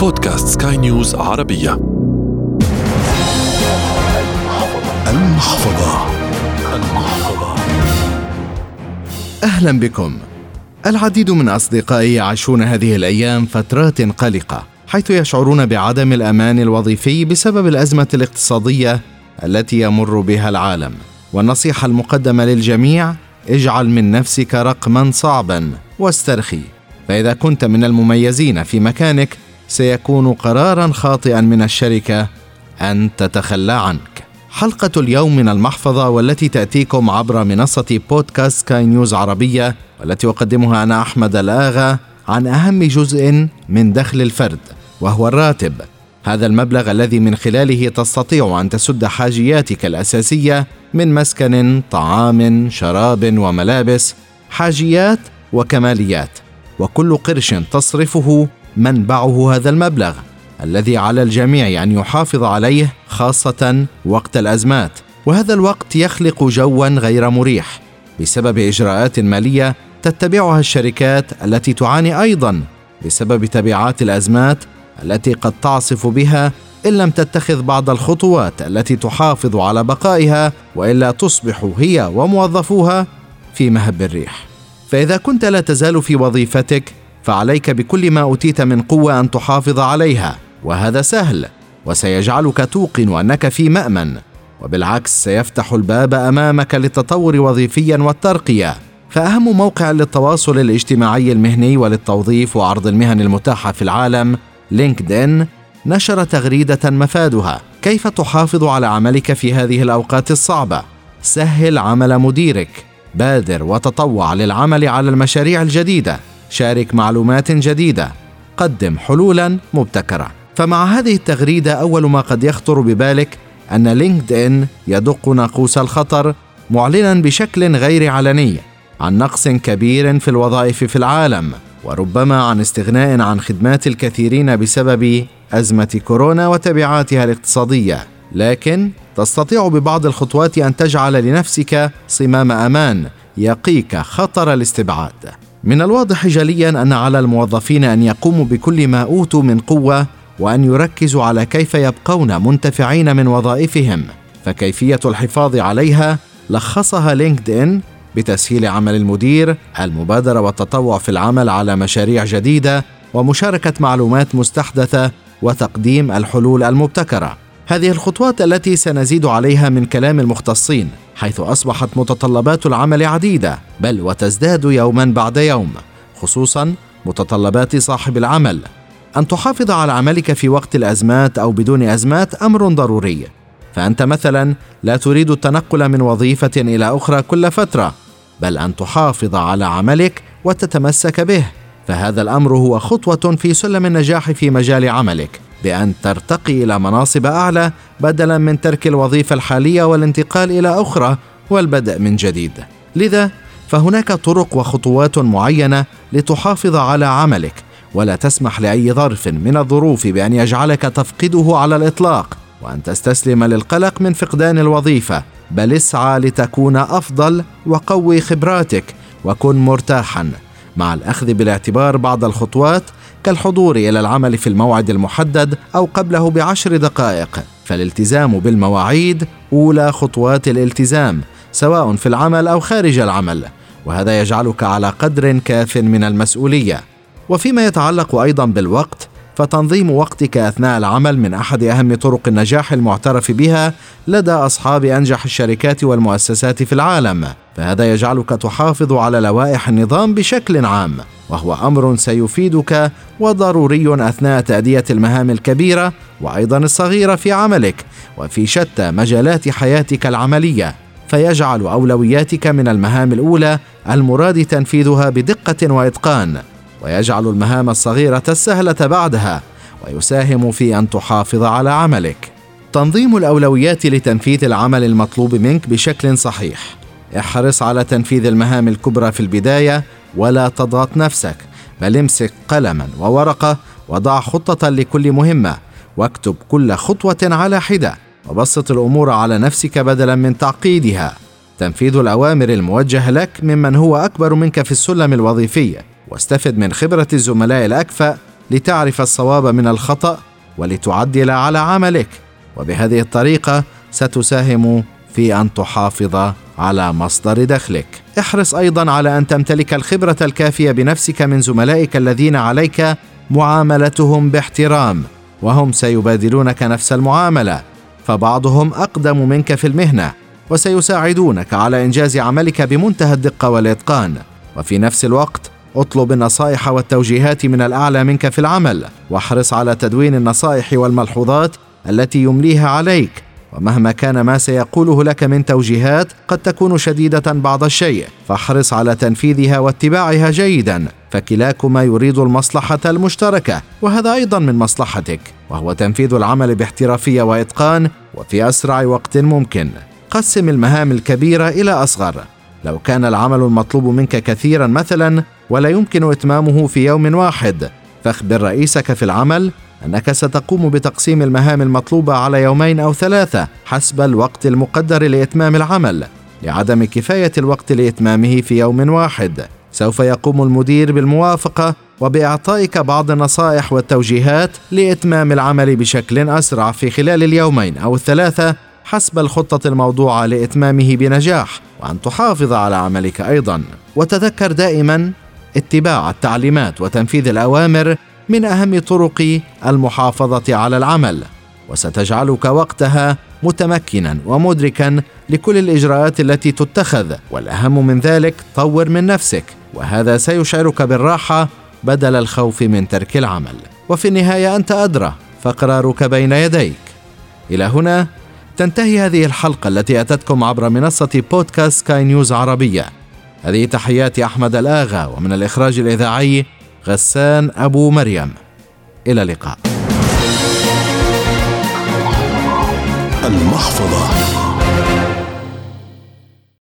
بودكاست سكاي نيوز عربية. المحفظة. المحفظة. أهلا بكم. العديد من أصدقائي يعيشون هذه الأيام فترات قلقة حيث يشعرون بعدم الأمان الوظيفي بسبب الأزمة الاقتصادية التي يمر بها العالم. والنصيحة المقدمة للجميع اجعل من نفسك رقما صعبا واسترخي. فإذا كنت من المميزين في مكانك سيكون قرارا خاطئا من الشركة أن تتخلى عنك. حلقة اليوم من المحفظة والتي تأتيكم عبر منصة بودكاست سكاي نيوز عربية والتي أقدمها أنا أحمد الآغا عن أهم جزء من دخل الفرد وهو الراتب. هذا المبلغ الذي من خلاله تستطيع أن تسد حاجياتك الأساسية من مسكن طعام شراب وملابس حاجيات وكماليات وكل قرش تصرفه منبعه هذا المبلغ الذي على الجميع أن يحافظ عليه خاصة وقت الأزمات. وهذا الوقت يخلق جوا غير مريح بسبب إجراءات مالية تتبعها الشركات التي تعاني أيضا بسبب تبعات الأزمات التي قد تعصف بها إن لم تتخذ بعض الخطوات التي تحافظ على بقائها وإلا تصبح هي وموظفوها في مهب الريح. فإذا كنت لا تزال في وظيفتك فعليك بكل ما أوتيت من قوة أن تحافظ عليها وهذا سهل وسيجعلك توقن أنك في مأمن وبالعكس سيفتح الباب أمامك للتطور وظيفيا والترقية. فأهم موقع للتواصل الاجتماعي المهني وللتوظيف وعرض المهن المتاحة في العالم لينكد ان نشر تغريدة مفادها. كيف تحافظ على عملك في هذه الأوقات الصعبة؟ سهل عمل مديرك. بادر وتطوع للعمل على المشاريع الجديدة. شارك معلومات جديدة. قدم حلولا مبتكره فمع هذه التغريدة أول ما قد يخطر ببالك أن لينكد ان يدق ناقوس الخطر معلنا بشكل غير علني عن نقص كبير في الوظائف في العالم وربما عن استغناء عن خدمات الكثيرين بسبب أزمة كورونا وتبعاتها الاقتصادية. لكن تستطيع ببعض الخطوات أن تجعل لنفسك صمام أمان يقيك خطر الاستبعاد. من الواضح جليا أن على الموظفين أن يقوموا بكل ما أوتوا من قوة وأن يركزوا على كيف يبقون منتفعين من وظائفهم. فكيفية الحفاظ عليها لخصها لينكد ان بتسهيل عمل المدير المبادرة والتطوع في العمل على مشاريع جديدة ومشاركة معلومات مستحدثة وتقديم الحلول المبتكرة. هذه الخطوات التي سنزيد عليها من كلام المختصين. حيث أصبحت متطلبات العمل عديدة بل وتزداد يوما بعد يوم خصوصا متطلبات صاحب العمل. أن تحافظ على عملك في وقت الأزمات أو بدون أزمات أمر ضروري. فأنت مثلا لا تريد التنقل من وظيفة إلى أخرى كل فترة بل أن تحافظ على عملك وتتمسك به. فهذا الأمر هو خطوة في سلم النجاح في مجال عملك. بأن ترتقي إلى مناصب أعلى بدلا من ترك الوظيفة الحالية والانتقال إلى أخرى والبدء من جديد. لذا فهناك طرق وخطوات معينة لتحافظ على عملك ولا تسمح لأي ظرف من الظروف بأن يجعلك تفقده على الإطلاق وأن تستسلم للقلق من فقدان الوظيفة. بل اسعى لتكون أفضل وقوي خبراتك وكن مرتاحا. مع الأخذ بالاعتبار بعض الخطوات كالحضور إلى العمل في الموعد المحدد أو قبله بعشر دقائق. فالالتزام بالمواعيد أولى خطوات الالتزام سواء في العمل أو خارج العمل وهذا يجعلك على قدر كاف من المسؤولية. وفيما يتعلق أيضا بالوقت فتنظيم وقتك أثناء العمل من أحد أهم طرق النجاح المعترف بها لدى أصحاب أنجح الشركات والمؤسسات في العالم. فهذا يجعلك تحافظ على لوائح النظام بشكل عام. وهو أمر سيفيدك وضروري أثناء تأدية المهام الكبيرة وأيضا الصغيرة في عملك وفي شتى مجالات حياتك العملية. فيجعل أولوياتك من المهام الأولى المراد تنفيذها بدقة وإتقان ويجعل المهام الصغيرة السهلة بعدها ويساهم في أن تحافظ على عملك. تنظيم الأولويات لتنفيذ العمل المطلوب منك بشكل صحيح. احرص على تنفيذ المهام الكبرى في البداية ولا تضغط نفسك بل امسك قلما وورقة وضع خطة لكل مهمة واكتب كل خطوة على حدة وبسط الأمور على نفسك بدلا من تعقيدها تنفيذ الأوامر الموجهة لك ممن هو أكبر منك في السلم الوظيفي واستفد من خبرة الزملاء الأكفأ لتعرف الصواب من الخطأ ولتعدل على عملك وبهذه الطريقة ستساهم في أن تحافظ على مصدر دخلك. احرص أيضا على أن تمتلك الخبرة الكافية بنفسك من زملائك الذين عليك معاملتهم باحترام وهم سيبادلونك نفس المعاملة فبعضهم أقدم منك في المهنة وسيساعدونك على إنجاز عملك بمنتهى الدقة والإتقان. وفي نفس الوقت اطلب النصائح والتوجيهات من الأعلى منك في العمل واحرص على تدوين النصائح والملحوظات التي يمليها عليك. ومهما كان ما سيقوله لك من توجيهات قد تكون شديدة بعض الشيء. فاحرص على تنفيذها واتباعها جيدا. فكلاكما يريد المصلحة المشتركة وهذا أيضا من مصلحتك. وهو تنفيذ العمل باحترافيه وإتقان وفي أسرع وقت ممكن. قسم المهام الكبيرة إلى أصغر. لو كان العمل المطلوب منك كثيرا مثلا ولا يمكن إتمامه في يوم واحد فاخبر رئيسك في العمل أنك ستقوم بتقسيم المهام المطلوبة على يومين أو ثلاثة حسب الوقت المقدر لإتمام العمل لعدم كفاية الوقت لإتمامه في يوم واحد. سوف يقوم المدير بالموافقة وبإعطائك بعض النصائح والتوجيهات لإتمام العمل بشكل أسرع في خلال اليومين أو الثلاثة حسب الخطة الموضوعة لإتمامه بنجاح وأن تحافظ على عملك أيضا. وتذكر دائما اتباع التعليمات وتنفيذ الأوامر من أهم طرق المحافظة على العمل وستجعلك وقتها متمكنا ومدركا لكل الإجراءات التي تتخذ والأهم من ذلك طور من نفسك وهذا سيشعرك بالراحة بدل الخوف من ترك العمل. وفي النهاية أنت أدرى فقرارك بين يديك. إلى هنا تنتهي هذه الحلقة التي أتتكم عبر منصة بودكاست سكاي نيوز عربية. هذه تحيات أحمد الآغا ومن الإخراج الإذاعي غسان أبو مريم. إلى اللقاء. المحفظة.